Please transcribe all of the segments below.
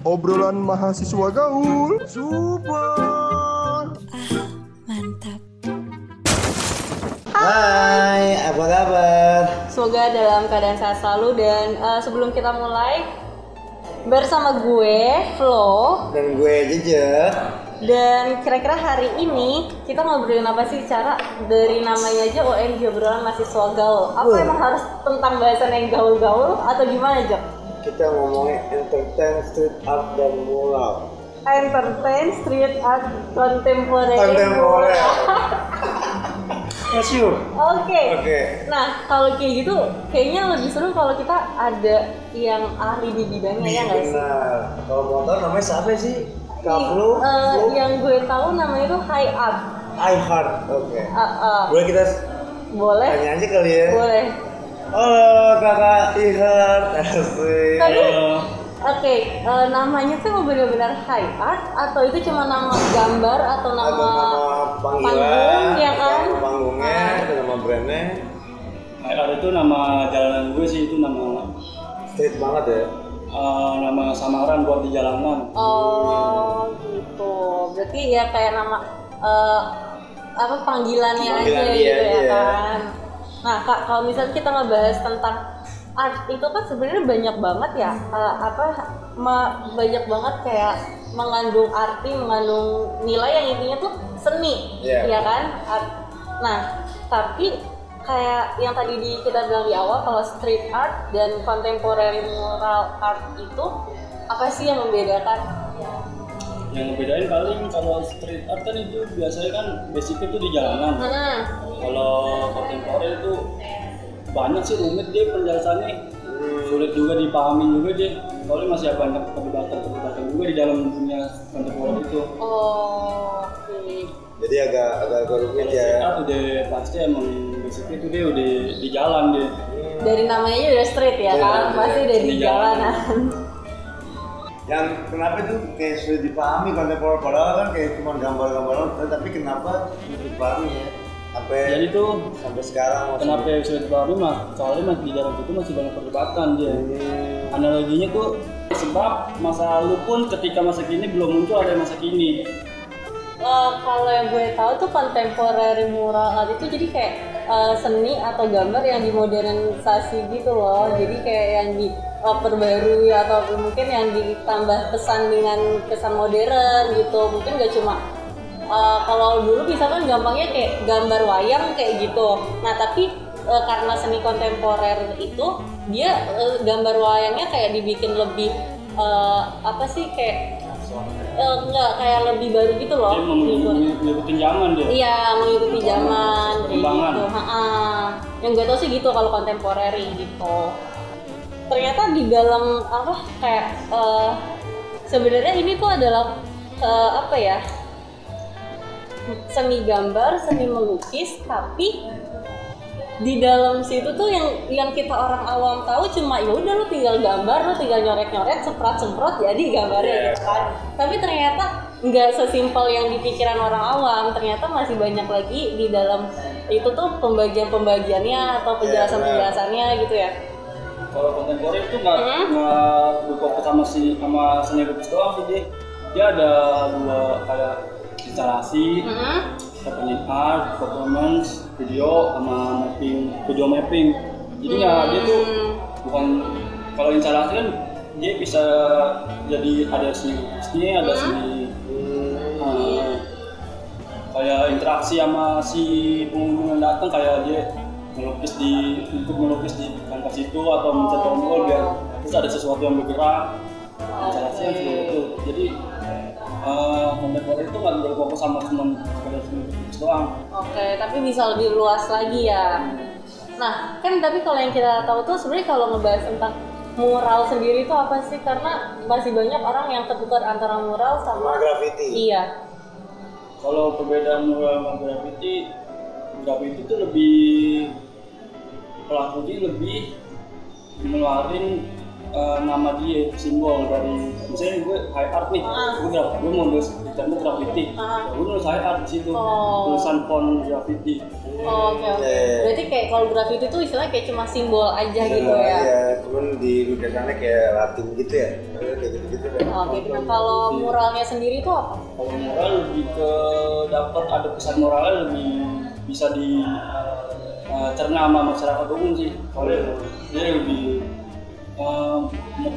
Obrolan mahasiswa gaul. Super. Mantap. Hai, apa kabar? Semoga dalam keadaan sehat selalu dan eh, sebelum kita mulai bersama gue Flo Dan gue Jeje. dan kira-kira hari ini kita ngobrolin apa sih cara dari namanya aja OMG obrolan mahasiswa gaul. Apa Wah. emang harus tentang bahasan yang gaul-gaul atau gimana Jok? Kita ngomongin entertain, street art, dan mural. Entertain, street art, contemporary. Kontemporer. Yes, you. Oke. Oke. Nah, kalau kayak gitu, kayaknya lebih seru kalau kita ada yang ahli di bidangnya ya nggak sih? Kalau motor namanya siapa sih? Kaplu? Eh, yang gue tahu namanya itu high art. I Heart. Oke. Ah, ah. Boleh kita boleh? tanya aja kali ya. Boleh. Halo kakak I Heart. Asik. Tapi, oke, eh, namanya tuh benar-benar high art atau itu cuma nama gambar atau nama, Atau nama panggilan, panggung, ya kan? nama panggungnya, Ah. atau nama brandnya. IR itu nama jalanan gue sih itu nama Street banget ya. eh, nama samaran buat di jalanan. Oh, gitu. Berarti ya kayak nama eh, apa panggilannya aja dia, gitu ya iya. kan. Nah, Kak, kalau misalnya kita ngebahas tentang art itu kan sebenarnya banyak banget ya eh, apa ma- banyak banget kayak mengandung arti, mengandung nilai yang intinya tuh seni, Iya. ya kan? Art. Nah, tapi kayak yang tadi di, kita bilang di awal kalau street art dan contemporary mural art itu apa sih yang membedakan? Yang ngebedain paling kalau street art kan itu biasanya kan basicnya itu di jalanan. Hmm. Kalau kontemporer itu banyak sih rumit dia penjelasannya sulit juga dipahami juga dia soalnya masih ada banyak perdebatan-perdebatan juga di dalam dunia kontemporer itu Oh, oke. Jadi agak agak agak rumit kalau street ya. art udah pasti emang basicnya itu dia udah di jalan dia Dari namanya udah street ya Iya, kan, pasti udah di di jalanan. jalanan. Yang kenapa itu kayak sulit dipahami kontemporer padahal kan kayak cuma gambar-gambar tapi kenapa sulit dipahami ya? Sampai jadi tuh sampai sekarang masih kenapa sulit dipahami mas soalnya masih di dalam itu masih banyak perdebatan dia Hmm. analoginya tuh sebab masa lalu pun ketika masa kini belum muncul ada masa kini Eh, kalau yang gue tahu tuh contemporary mural art itu jadi kayak eh, seni atau gambar yang dimodernisasi gitu loh. Jadi kayak yang diperbarui atau mungkin yang ditambah pesan dengan kesan modern gitu. Mungkin gak cuma eh, kalau dulu misalkan gampangnya kayak gambar wayang kayak gitu. Nah tapi eh, karena seni kontemporer itu dia eh, gambar wayangnya kayak dibikin lebih eh, apa sih kayak enggak kayak lebih baru gitu loh. dia mengikuti mengikuti zaman dia Iya mengikuti zaman kayak Perkembangan. gitu. Yang gue tau sih gitu kalau kontemporary gitu. Ternyata di dalam apa kayak eh, sebenarnya ini tuh adalah eh, apa ya seni gambar, seni melukis, tapi di dalam situ tuh yang yang kita orang awam tahu cuma ya udah lu tinggal gambar lu tinggal nyoret-nyoret semprot-semprot jadi gambarnya gitu kan. Tapi ternyata nggak sesimpel yang di pikiran orang awam ternyata masih banyak lagi di dalam itu tuh pembagian-pembagiannya atau penjelasan-penjelasannya gitu ya kalau kontemporer itu nggak Hmm. nggak berfokus sama si sama seni lukis doang sih dia dia ada dua kayak instalasi happening art performance video sama mapping video mapping jadi nggak dia tuh Hmm. bukan kalau instalasi kan dia bisa jadi ada seni lukisnya ada seni eh, kayak interaksi sama si pengunjung yang datang kayak dia melukis di ikut melukis di kanvas itu atau mencet tombol biar terus ada sesuatu yang bergerak yang seperti itu jadi eh kontemporer itu nggak berfokus sama cuma sekedar seni lukis doang Oke, tapi bisa lebih luas lagi ya. Nah, kan tapi kalau yang kita tahu tuh sebenarnya kalau ngebahas tentang mural sendiri itu apa sih? Karena masih banyak orang yang tertukar antara mural Sama sama graffiti. iya. kalau perbedaan mural sama graffiti graffiti itu lebih pelakunya lebih ngeluarin eh, nama dia simbol dari misalnya gue high art nih Ah. gue graf gue mau nulis dicari graffiti Ah. ya gue nulis high art di situ Oh. tulisan font graffiti Oh, Oke oke. Iya. Berarti kayak kalau graffiti itu istilahnya kayak cuma simbol aja gitu ya. Iya, cuma cuman di lukisannya kayak Latin gitu ya kayak gitu gitu kan Oke, nah kalau muralnya sendiri itu apa? kalau moral lebih ke dapat ada pesan moralnya lebih bisa di eh, cerna sama masyarakat umum sih kalau dia lebih eh,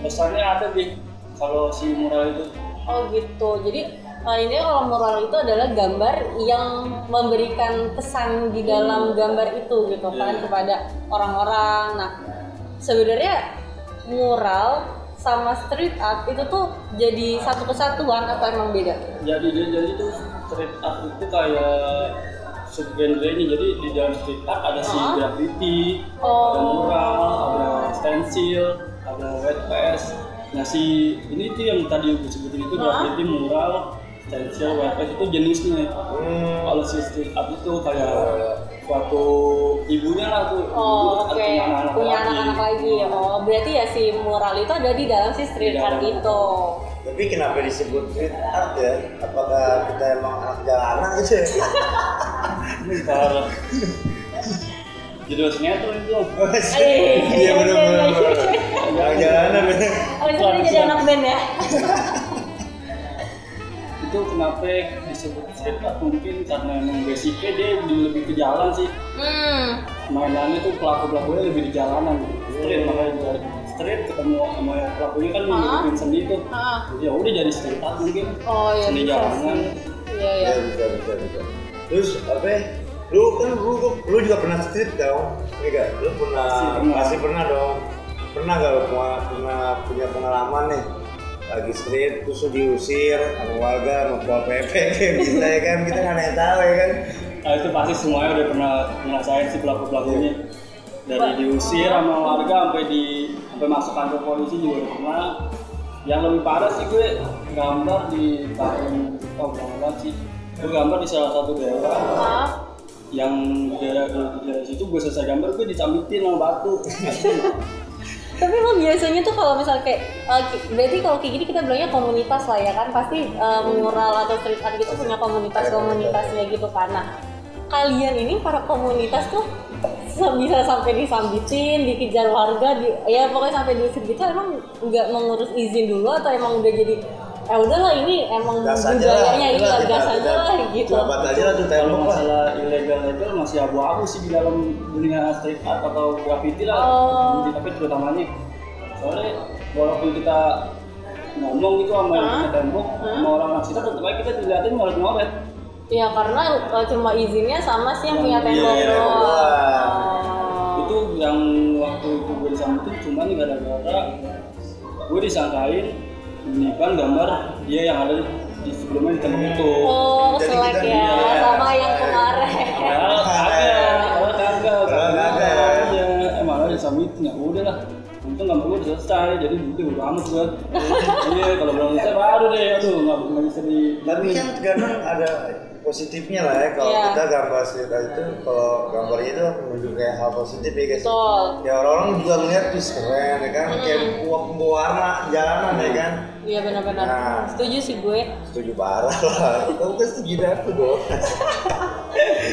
pesannya ada sih kalau si mural itu Oh gitu. Jadi uh, ini kalau mural itu adalah gambar yang memberikan pesan di dalam gambar itu gitu kan Iya. kepada orang-orang. Nah, sebenarnya mural sama street art itu tuh jadi satu kesatuan atau emang beda? jadi dia jadi tuh street art itu kayak subgenre nya jadi di dalam street art ada si Hah? graffiti Oh. ada mural ada stencil ada wet paste nah si ini tuh yang tadi gue sebutin itu graffiti mural stencil wet paste itu jenisnya hmm. kalau si street art itu kayak suatu ibunya lah tuh Oh, ibu oke. punya anak-anak Punya lagi. anak-anak lagi. Oh, berarti ya si mural itu ada di dalam si street art itu. tapi kenapa disebut street art ya apakah kita emang anak jalanan gitu ya Bentar. judul sinetron itu iya bener bener bener. anak jalanan ya Oh, itu jadi anak band ya? itu kenapa disebut street art mungkin karena emang basicnya dia di- lebih ke jalan sih Hmm. mainannya tuh pelaku pelakunya lebih di jalanan street makanya street ketemu sama pelakunya kan ngikutin seni tuh ya udah jadi street art mungkin Oh ya Seni jalanan. Iya ya. Iya bisa bisa bisa. Terus apa? Lu kan lu, lu juga pernah street dong, iya gak? Lu pernah Pasti pernah. dong. Pernah gak lu pernah, pernah punya pengalaman nih lagi street terus lu diusir sama warga sama pol pp kita ya kan kita nggak ada yang tahu ya kan nah itu pasti semuanya udah pernah ngerasain si pelaku pelakunya dari diusir sama warga sampai di sampai masuk kantor polisi juga udah pernah yang lebih parah sih gue gambar di tahun oh berapa sih gue gambar di salah satu daerah Ah. Yang daerah daerah situ gue selesai gambar gue dicambitin sama batu Tapi emang biasanya tuh kalau misal kayak ki- berarti kalau kayak gini kita bilangnya komunitas lah ya kan pasti eh, mural atau street art gitu punya komunitas komunitasnya gitu kan. Nah kalian ini para komunitas tuh bisa sampai disambitin, dikejar warga, di, ya pokoknya sampai diusir gitu emang nggak mengurus izin dulu atau emang udah jadi eh udahlah ini emang budayanya ini lah kita- gas aja kita lah gitu. Jabat aja lah tuh kalau tembok lah masalah ilegal legal masih abu-abu sih di dalam dunia street art atau graffiti lah Oh. tapi terutamanya soalnya walaupun kita ngomong gitu sama yang punya tembok sama orang-orang sekitar tetap aja kita dilihatin ngoret-ngoret Ya karena eh, cuma izinnya sama sih yang punya tembok iya, doang. doang. Oh. itu yang waktu itu gue disambutin cuman gara-gara gue disangkain menipan gambar dia yang ada di sebelumnya di tembok itu Oh, Jadi selek kita- ya, iya. sama yang kemarin. Padahal kagak, padahal kagak, kagak. aja. Eh malah disambitin ya udah lah. Untung gambar gue udah selesai, jadi udah udah amat gue. Iya, kalau belum selesai baru deh, aduh nggak nggak bisa di. tapi kan kadang ada positifnya lah ya kalau Iya. kita gambar art itu kalau gambarnya itu menunjukkan kayak hal positif ya guys Betul. ya orang-orang juga ngeliat tuh keren ya kan kayak pembawa pembawa warna jalanan ya kan Iya benar-benar. Nah. Setuju sih gue. setuju parah lah kamu kan setuju aku dong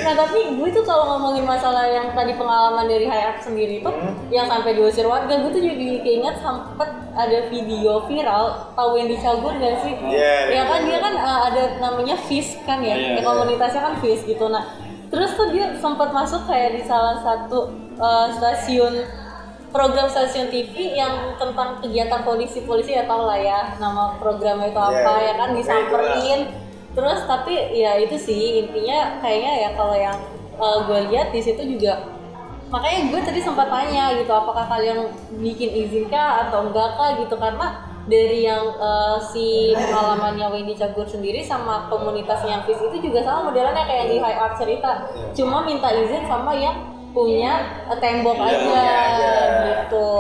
Nah tapi gue tuh kalau ngomongin masalah yang tadi pengalaman dari Hayat sendiri tuh, Hmm. yang sampai diusir warga, gue tuh jadi keinget sempet ada video viral, tahu yang Cagur gak sih? Iya, Ya kan iya. dia kan uh, ada namanya FIS kan ya, Iya, ya, komunitasnya kan FIS gitu. Nah terus tuh dia sempat masuk kayak di salah satu uh, stasiun program stasiun TV yang tentang kegiatan polisi-polisi ya tau lah ya nama programnya itu apa Iya, ya kan oke, disamperin terus tapi ya itu sih intinya kayaknya ya kalau yang uh, gue lihat di situ juga makanya gue tadi sempat tanya gitu apakah kalian bikin izin kah atau enggak kah gitu karena dari yang uh, si pengalamannya Wendy Cagur sendiri sama komunitasnya yang FIS itu juga sama modelannya kayak di High Art cerita. Cuma minta izin sama yang punya uh, tembok Iya, aja punya aja. gitu.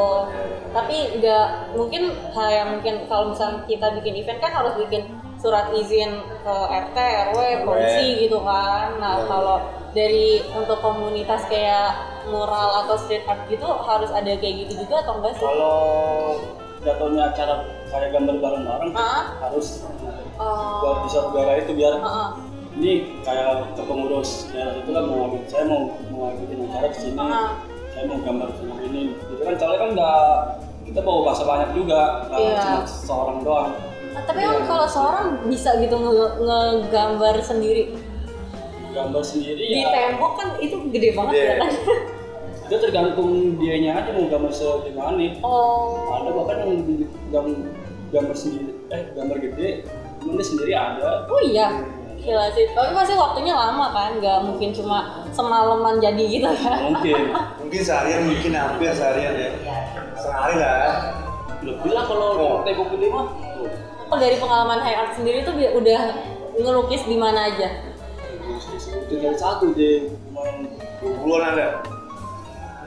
Tapi nggak mungkin hal yang mungkin kalau misalnya kita bikin event kan harus bikin surat izin ke RT, RW, polisi gitu kan. Nah Iya. kalau dari untuk komunitas kayak mural atau street art gitu harus ada kayak gitu juga atau enggak sih? Kalau jatuhnya acara kayak gambar bareng-bareng Ah. harus Oh. buat bisa udara itu biar Heeh. ini kayak ke pengurus ya itu lah mau saya mau mau bikin acara ke sini Ah. saya mau gambar sama ini itu kan soalnya kan nggak kita bawa bahasa banyak juga nggak Iya. cuma seorang doang Ah, tapi emang kalau seorang bisa gitu nge- ngegambar sendiri? Gambar sendiri di ya. tembok kan itu gede banget Iya. ya kan itu tergantung dianya aja mau gambar segimana oh. Ada bahkan yang di- gam- gambar sendiri eh gambar gede cuman dia sendiri ada. Oh iya? Gila sih. Tapi pasti waktunya lama kan? Nggak mungkin cuma semalaman jadi gitu kan? Mungkin. Mungkin seharian, mungkin hampir seharian ya. Sehari lah. lebih lah kalau Oh. tembok gede mah dari pengalaman high art sendiri tuh udah ngelukis di mana aja itu dari satu deh bulan ada.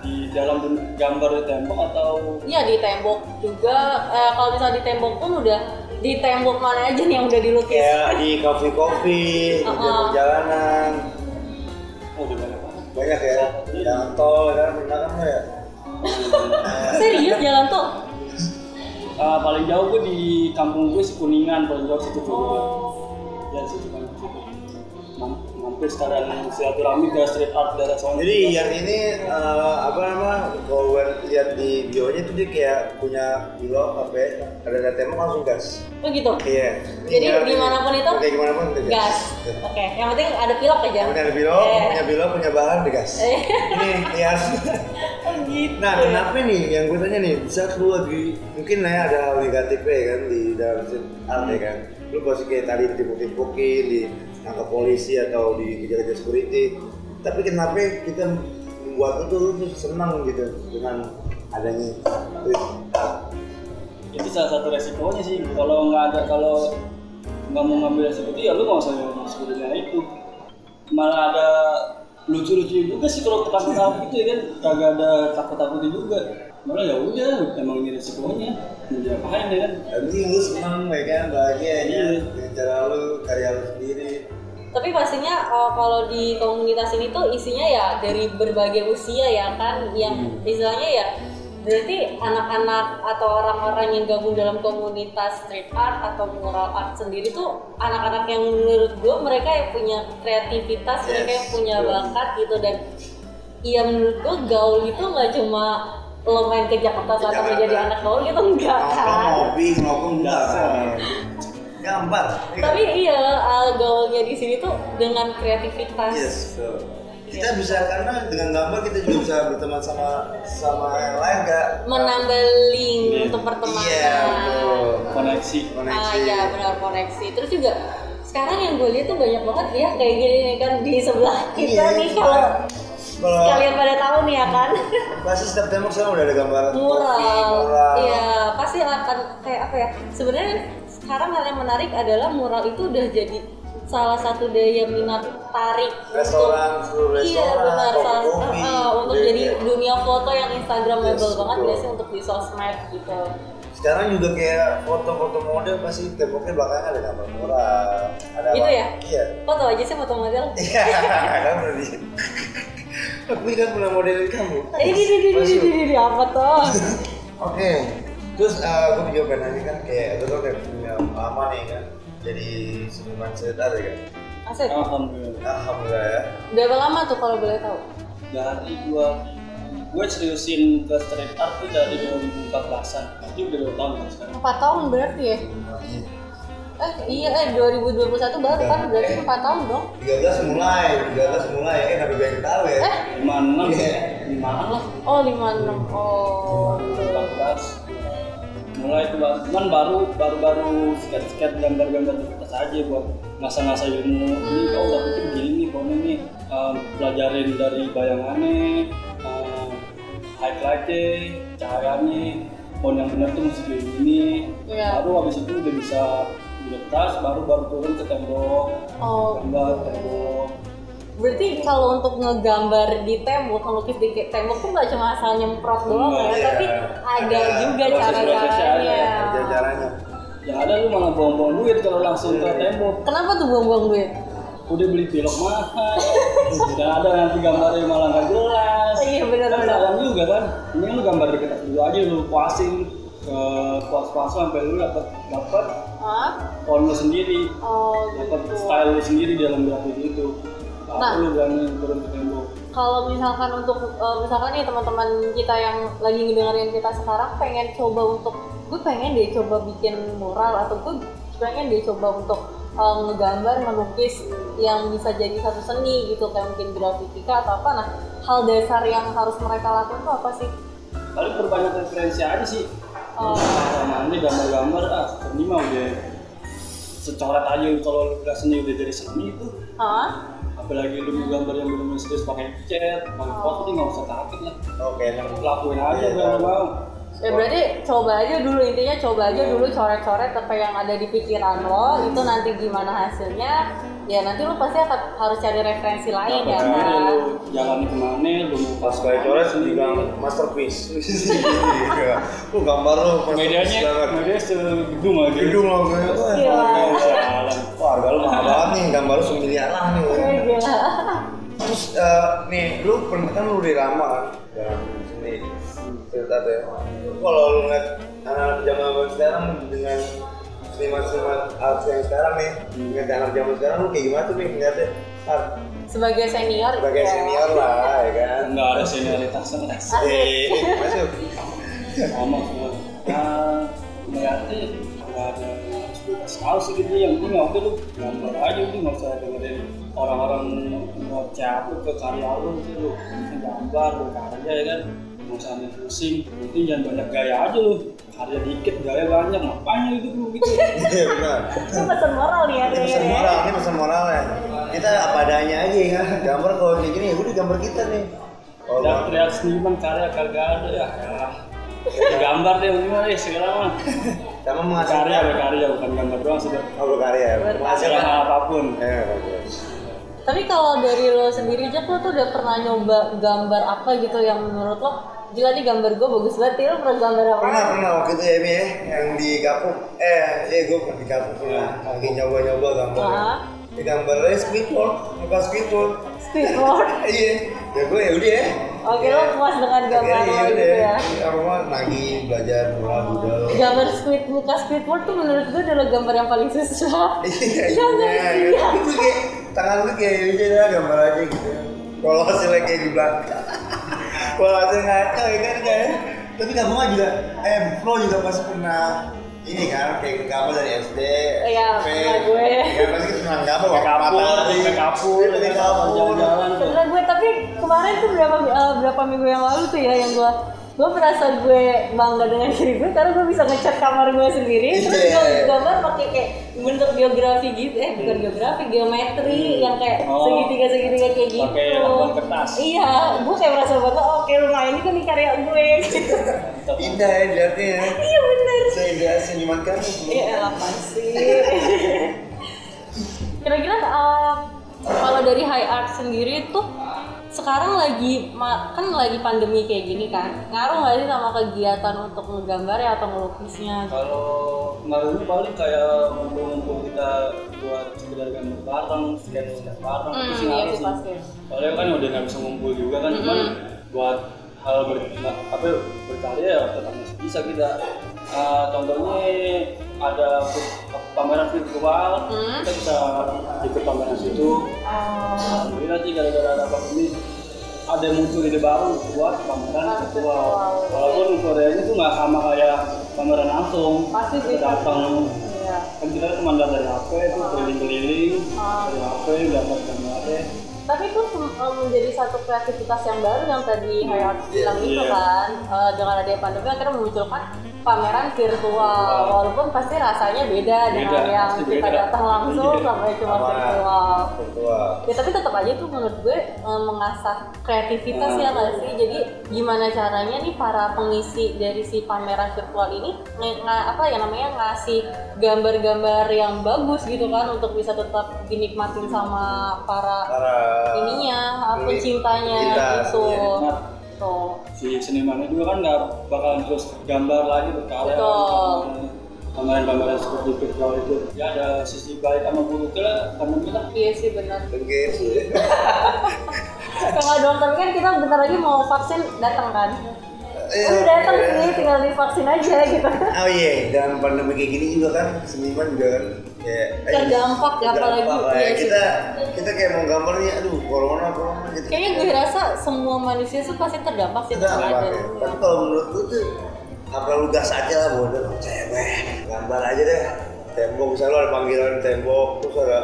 di dalam gambar di tembok atau Iya di tembok juga eh, kalau misalnya di tembok pun udah di tembok mana aja nih yang udah dilukis Kayak di kopi-kopi, di Uh-uh. perjalanan. oh udah banyak banget Banyak ya. Jalan tol kan, pernah kan ya? serius jalan tuh Ah, paling jauh gue di kampung gue si kuningan paling jauh situ tuh oh. Ya situ kan situ Mampir sekalian silaturahmi ke street art daerah sono Jadi yang ini eh, apa nama? Kalau gue lihat di bionya tuh dia kayak punya bilo apa ya? Ada ada tembok langsung gas. oh gitu Iya. Jadi Ini di mana pun itu? Oke di mana pun itu gas oke yang penting ada pilok aja Punya bilo, Eh. punya bilo, punya bahan digas. Eh. Ini hias. oh gitu Nah, kenapa nih yang gue tanya nih, bisa lu lagi mungkin lah ya ada hal negatifnya ya kan di dalam street art ya kan. Lu pasti kayak tadi ditimpuk-timpukin, di nangkap polisi atau di kejar-kejar security. Tapi kenapa kita membuat itu tuh senang gitu dengan adanya itu salah satu resikonya sih kalau nggak ada kalau nggak mau ngambil resiko itu ya lu nggak usah masuk dunia itu. Malah ada lucu-lucu juga sih kalau takut-takut gitu ya kan? Kagak ada takut-takutnya juga. Malah ya udah emang ini resikonya. Mau diapain ya kan? Penting lu senang ya kan, bahagia ya Iya. dengan cara lu, karya lu. tapi pastinya uh, kalau di komunitas ini tuh isinya ya dari berbagai usia ya kan yang istilahnya ya berarti anak-anak atau orang-orang yang gabung dalam komunitas street art atau mural art sendiri tuh anak-anak yang menurut gue mereka yang punya kreativitas mereka yang punya bakat gitu. Dan iya menurut gue gaul itu nggak cuma lo main ke Jakarta Selatan Jakarta. menjadi anak gaul gitu enggak kan? nongkrong enggak. Gambar. ya kan? tapi iya uh, gaulnya di sini tuh dengan kreativitas Yes, betul. Kita bisa karena dengan gambar kita juga bisa berteman sama sama yang lain kak. menambah link untuk pertemanan Iya, betul. koneksi ah Koneksi. ya benar koneksi terus juga sekarang yang gue lihat tuh banyak banget ya kayak gini nih kan di sebelah kita Iya, nih kalau Kalau kalian pada tahu nih ya kan pasti setiap tembok sekarang udah ada gambar mural mural. iya pasti akan kayak apa ya sebenarnya sekarang hal yang menarik adalah mural itu udah jadi salah satu daya minat tarik Restoran, seluruh iya benar salah kopi, uh, untuk iya, jadi iya. dunia foto yang instagramable Yes, banget biasanya untuk di sosmed gitu Sekarang juga kayak foto-foto model pasti temboknya belakangnya ada gambar mural. Ada Gitu apa? ya? Iya. foto aja sih foto model Iya, kan berarti. Aku kan pernah modelin kamu. Eh, di di di di di di di apa tuh? Oke, terus eh, aku juga pengen nanya kan kayak lu kan kayak punya lama nih kan jadi seniman cerita ya kan? Asik. alhamdulillah. Alhamdulillah ya. Udah berapa lama tuh kalau boleh tahu? dari gua gue seriusin ke street art tuh dari 2014an jadi udah dua tahun kan sekarang? Empat tahun berarti ya? Eh iya eh 2021 baru kan berarti empat tahun dong. 13 mulai, 13 mulai ya kan tapi banyak tahu ya. Eh? Lima enam. Iya. lima enam lah. Oh 56 oh. 2014 mulai itu baru cuman baru baru baru sketch sketch gambar gambar di kertas aja buat ngasah ilmu. Ini oh tapi begini nih kok ini um, pelajarin dari bayangannya um, highlightnya cahayanya. Pohon yang benar tuh mesti kayak gini. Iya. baru habis itu udah bisa di kertas baru baru turun ke tembok. Oh. gambar tembok Berarti kalau untuk ngegambar di tembok, ngelukis di tembok tuh nggak cuma asal nyemprot doang ya, Iya. tapi ada juga proses-prosesnya cara-caranya. ada caranya yang ada lu malah buang-buang duit kalau langsung ke tembok Kenapa tuh buang-buang duit? udah beli pilok mahal dan ada nanti gambarnya malah nggak jelas Iya, benar, kan benar. juga kan ini lu gambar di kertas dulu aja lu puasin ke puas puas sampai lu dapat dapat Hah? tone lu sendiri Oh dapat gitu. style lu sendiri dalam grafik itu Nah. lu berani turun ke tembok kalau misalkan untuk eh, misalkan nih teman-teman kita yang lagi ngedengerin kita sekarang pengen coba untuk gue pengen deh coba bikin mural atau gue pengen deh coba untuk eh, ngegambar melukis yang bisa jadi satu seni gitu kayak mungkin grafitika atau apa nah hal dasar yang harus mereka lakukan itu apa sih paling perbanyak referensi aja sih Oh. Nah, nanti gambar-gambar ah seni mah udah secoret aja kalau lu udah seni udah jadi seni itu Hah? Apalagi lu mau gambar yang benar-benar serius pakai cat pakai foto dia nggak usah takut lah. Oke, enak. lakuin aja Iya, kalau tahu. mau Ya berarti coba aja dulu intinya coba aja dulu coret-coret apa yang ada di pikiran lo itu nanti gimana hasilnya. Ya nanti lo pasti akan harus cari referensi lain ya Nah, kan? lu jalan ke mana lu mau Pas kayak coret dibilang masterpiece. Lu gambar medianya banget. media segedung aja. Hidung lo harga lu mahal banget nih, gambar lu semiliaran nih. Gila. Terus eh, nih, lu pernah kan lu udah lama kan dalam seni cerita tuh ya. Lu Kalau lu ngeliat anak zaman sekarang dengan seniman-seniman art yang sekarang nih, ngeliat anak zaman sekarang lu kayak gimana tuh nih ngeliatnya? Art Sebagai senior sebagai ya. senior lah, ya kan? nggak ada senioritasnya lah Asik. Eh, eh, masuk. sama semua nah melihatnya nggak ada harus tahu sih gitu yang penting ya udah lu gambar aja udah nggak usah dengerin orang-orang mau capek ke karya lu gitu lu bisa gambar lu karya ya kan nggak usah ambil pusing penting jangan banyak gaya aja lu karya dikit gaya banyak ngapain hidup lu gitu Iya benar. Itu pesan moral nih ya Ini pesan kayaknya. moral, ini pesan moral ya. Kita apa adanya aja ya kan. Gambar kalau kayak gini ya udah gambar kita nih. Kalau udah teriak seniman karya kagak ada ya ya gambar deh minimal deh sekarang mah sama karya menghasilkan berkarya bukan gambar doang sudah oh berkarya. Menghasilkan Karya apa pun. Eh bagus. Tapi kalau dari lo sendiri Jack lo tuh udah pernah nyoba gambar apa gitu yang menurut lo gila nih gambar gue bagus banget ya lo pernah gambar apa? pernah pernah waktu itu ya Mi ya yang di Kapuk eh eh gue pernah di Kapuk pernah. Lagi nyoba nyoba gambar Ah. di gambarnya Squidward bukan Squidward. Speedboard. iya. Ya gue ya udah ya Oke lo puas dengan gambar Akhirnya lo ya gitu ya? ya rumah lagi belajar mulai budal Gambar squid muka Squidward tuh menurut gue adalah gambar yang paling susah. iya Iya iya iya. Tapi gue kayak tangan gue kayak ini lah gambar aja gitu kalau hasilnya kayak di belakang kalau hasilnya ngaco ya kan kayak tapi kamu juga eh Flo juga pasti pernah ini kan kayak gambar dari SD Iya, SMP. gue. ya pasti kita pernah gambar waktu kapur, matahari pakai kapur, kapur jalan-jalan gue tapi kemarin tuh berapa eh, berapa minggu yang lalu tuh ya yang gue gue merasa gue bangga dengan diri gue karena gue bisa ngecat kamar gue sendiri terus Iya. gue gambar pakai kayak bentuk geografi gitu eh bukan geografi geometri yang kayak Oh. segitiga segitiga kayak gitu Pakai kertas. iya gue kayak merasa bangga oh, oke lumayan ini kan nih karya gue gitu indah ya dilihatnya ya iya seindah senyuman kamu iya apa sih kira-kira kalau dari high art sendiri tuh sekarang lagi kan lagi pandemi kayak gini kan ngaruh nggak sih sama kegiatan untuk ngegambar ya atau ngelukisnya Kalau ngaruhnya paling kayak ngumpul-ngumpul kita buat sekedar gambar bareng, sketch-sketch bareng, Hmm, itu sih iya ngaruh sih sih. pasti. Soalnya kan udah nggak bisa ngumpul juga kan, cuman Mm-mm. buat hal ber, apa berkarya ya tetap masih bisa kita. Ah, contohnya ada pameran virtual, Hmm. kita bisa ikut pameran situ. Alhamdulillah sih gara-gara ada pandemi ada yang muncul ide baru buat pameran Ah, virtual. virtual. Walaupun Koreanya tuh nggak sama kayak pameran langsung. Pasti sih, datang Iya. kan kita cuma dari HP itu keliling-keliling Ah. dari HP dapat gambarnya. tapi eh, menjadi satu kreativitas yang baru yang tadi Hayat bilang itu Iya. kan Eh, dengan adanya pandemi akhirnya memunculkan pameran virtual walaupun pasti rasanya beda, dengan yang kita beda. datang langsung Iya. sampai cuma virtual virtual ya tapi tetap aja tuh menurut gue eh, mengasah kreativitas Hmm. ya nggak sih jadi gimana caranya nih para pengisi dari si pameran virtual ini apa ya namanya ngasih gambar-gambar yang bagus gitu kan untuk bisa tetap dinikmatin sama para para ininya apa Ini, cintanya cinta, gitu iya. Nah, tuh si senimannya juga kan nggak bakalan terus gambar lagi berkarya Betul. pameran-pameran seperti virtual itu. Ya ada sisi baik sama buruknya lah karena kita iya sih benar. Tenggelam sih. Kalau doang tapi kan kita bentar lagi mau vaksin datang kan? Iya, udah datang iya. sini tinggal divaksin aja gitu. Oh iya, dalam pandemi kayak gini juga kan seniman juga kan kayak eh, Terdampak ya, apalagi. terdampak ya. Kita kita kayak mau gambarnya aduh corona corona gitu. kayaknya gue rasa semua manusia tuh pasti terdampak sih ada ya. Tapi kalau menurut gue tuh apa lu gas aja lah bodoh cewek gambar aja deh tembok misalnya lu ada panggilan tembok terus ada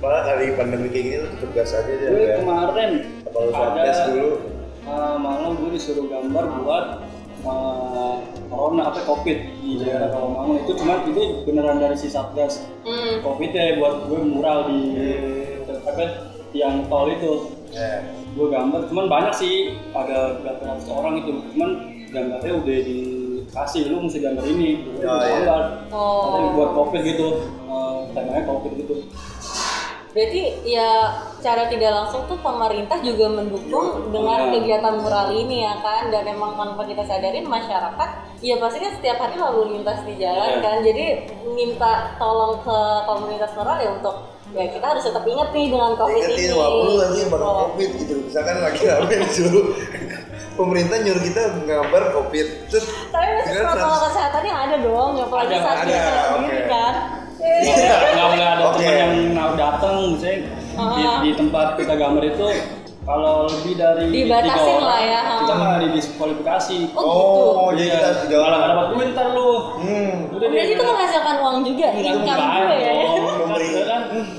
malah kali pandemi kayak gini lu tetep gas aja deh gue ya. kemarin Apa lu dulu? uh, malam gue disuruh gambar buat uh, corona apa covid. Di daerah Rawamangun itu cuma itu beneran dari si satgas. Hmm. covid ya buat gue mural di apa yang tol itu. Ya. gue gambar cuman banyak sih. Ada berapa ratus orang itu. Cuman gambarnya udah dikasih lu mesti gambar ini. Gue Oh, iya. gambar. Oh. Katanya buat covid gitu. Uh, temanya covid gitu Berarti ya cara tidak langsung tuh pemerintah juga mendukung dengan Iya. kegiatan mural ini ya kan dan emang tanpa kita sadarin masyarakat ya pasti kan setiap hari lalu lintas di jalan Iya. kan jadi minta tolong ke komunitas mural ya untuk ya kita harus tetap ingat nih dengan covid Ingetin ini. lu nanti Oh. covid gitu misalkan lagi rame disuruh pemerintah nyuruh kita gambar covid terus Tapi protokol kesehatannya ada dong, ya apalagi saat kita sendiri kan. Nggak nggak boleh ada Oke. teman yang mau datang misalnya di, Ah. di tempat kita gambar itu kalau lebih dari Dibatasin tiga orang, lah ya, kita ah. malah didiskualifikasi Oh, gitu. oh jadi Iya, kita harus malah orang nggak dapat duit ntar lu hmm udah itu menghasilkan uang juga, income juga ya.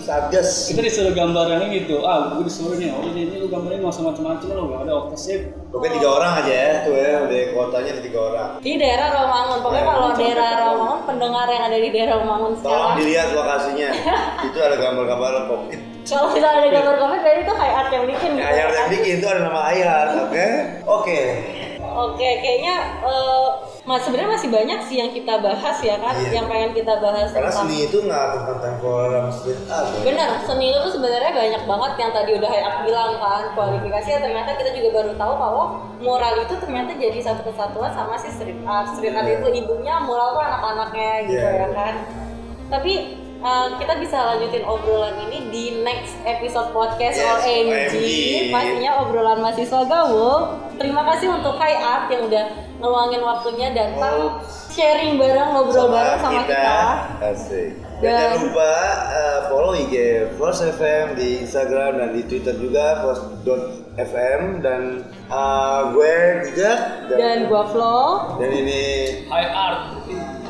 Satgas kita disuruh gambar yang gitu ah gue disuruh nih. Oh ini, ini lu gambarin nggak usah macam-macam lo nggak ada obsesif Oke tiga orang aja ya tuh ya. Udah kotanya ada tiga orang. Di daerah Rawamangun, pokoknya Ya, kalau daerah tahu. Rawamangun, pendengar yang ada di daerah tolong sekarang, dilihat lokasinya. Itu ada gambar-gambar covid. Kalau misalnya ada gambar covid, berarti itu high art yang bikin gitu. ayar ya yang bikin itu ada nama ayar oke? Oke. Oke, kayaknya eh, mas sebenarnya masih banyak sih yang kita bahas ya kan, Iya. yang pengen kita bahas karena tentang seni itu nggak tentang art ya. Bener, seni itu sebenarnya banyak banget yang tadi udah Hayat bilang kan kualifikasinya ternyata kita juga baru tahu bahwa mural itu ternyata jadi satu kesatuan sama si street art. Street art Iya. itu ibunya, mural tuh anak-anaknya gitu Iya. ya kan. Tapi uh, kita bisa lanjutin obrolan ini di next episode podcast Yes, OMG. OMG. Pastinya obrolan mahasiswa gaul. Terima kasih untuk Hai Art yang udah ngeluangin waktunya datang Oh. sharing bareng, ngobrol bareng sama kita. Asik. Dan, Dan- jangan lupa uh, follow IG Force FM di Instagram dan di Twitter juga force.fm dan uh, gue juga Dan gua Flo. dan ini high art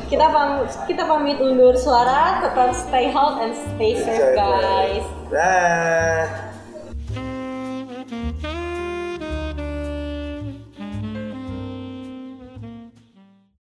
kita pamit kita pamit undur suara tetap stay healthy and stay safe guys Dah.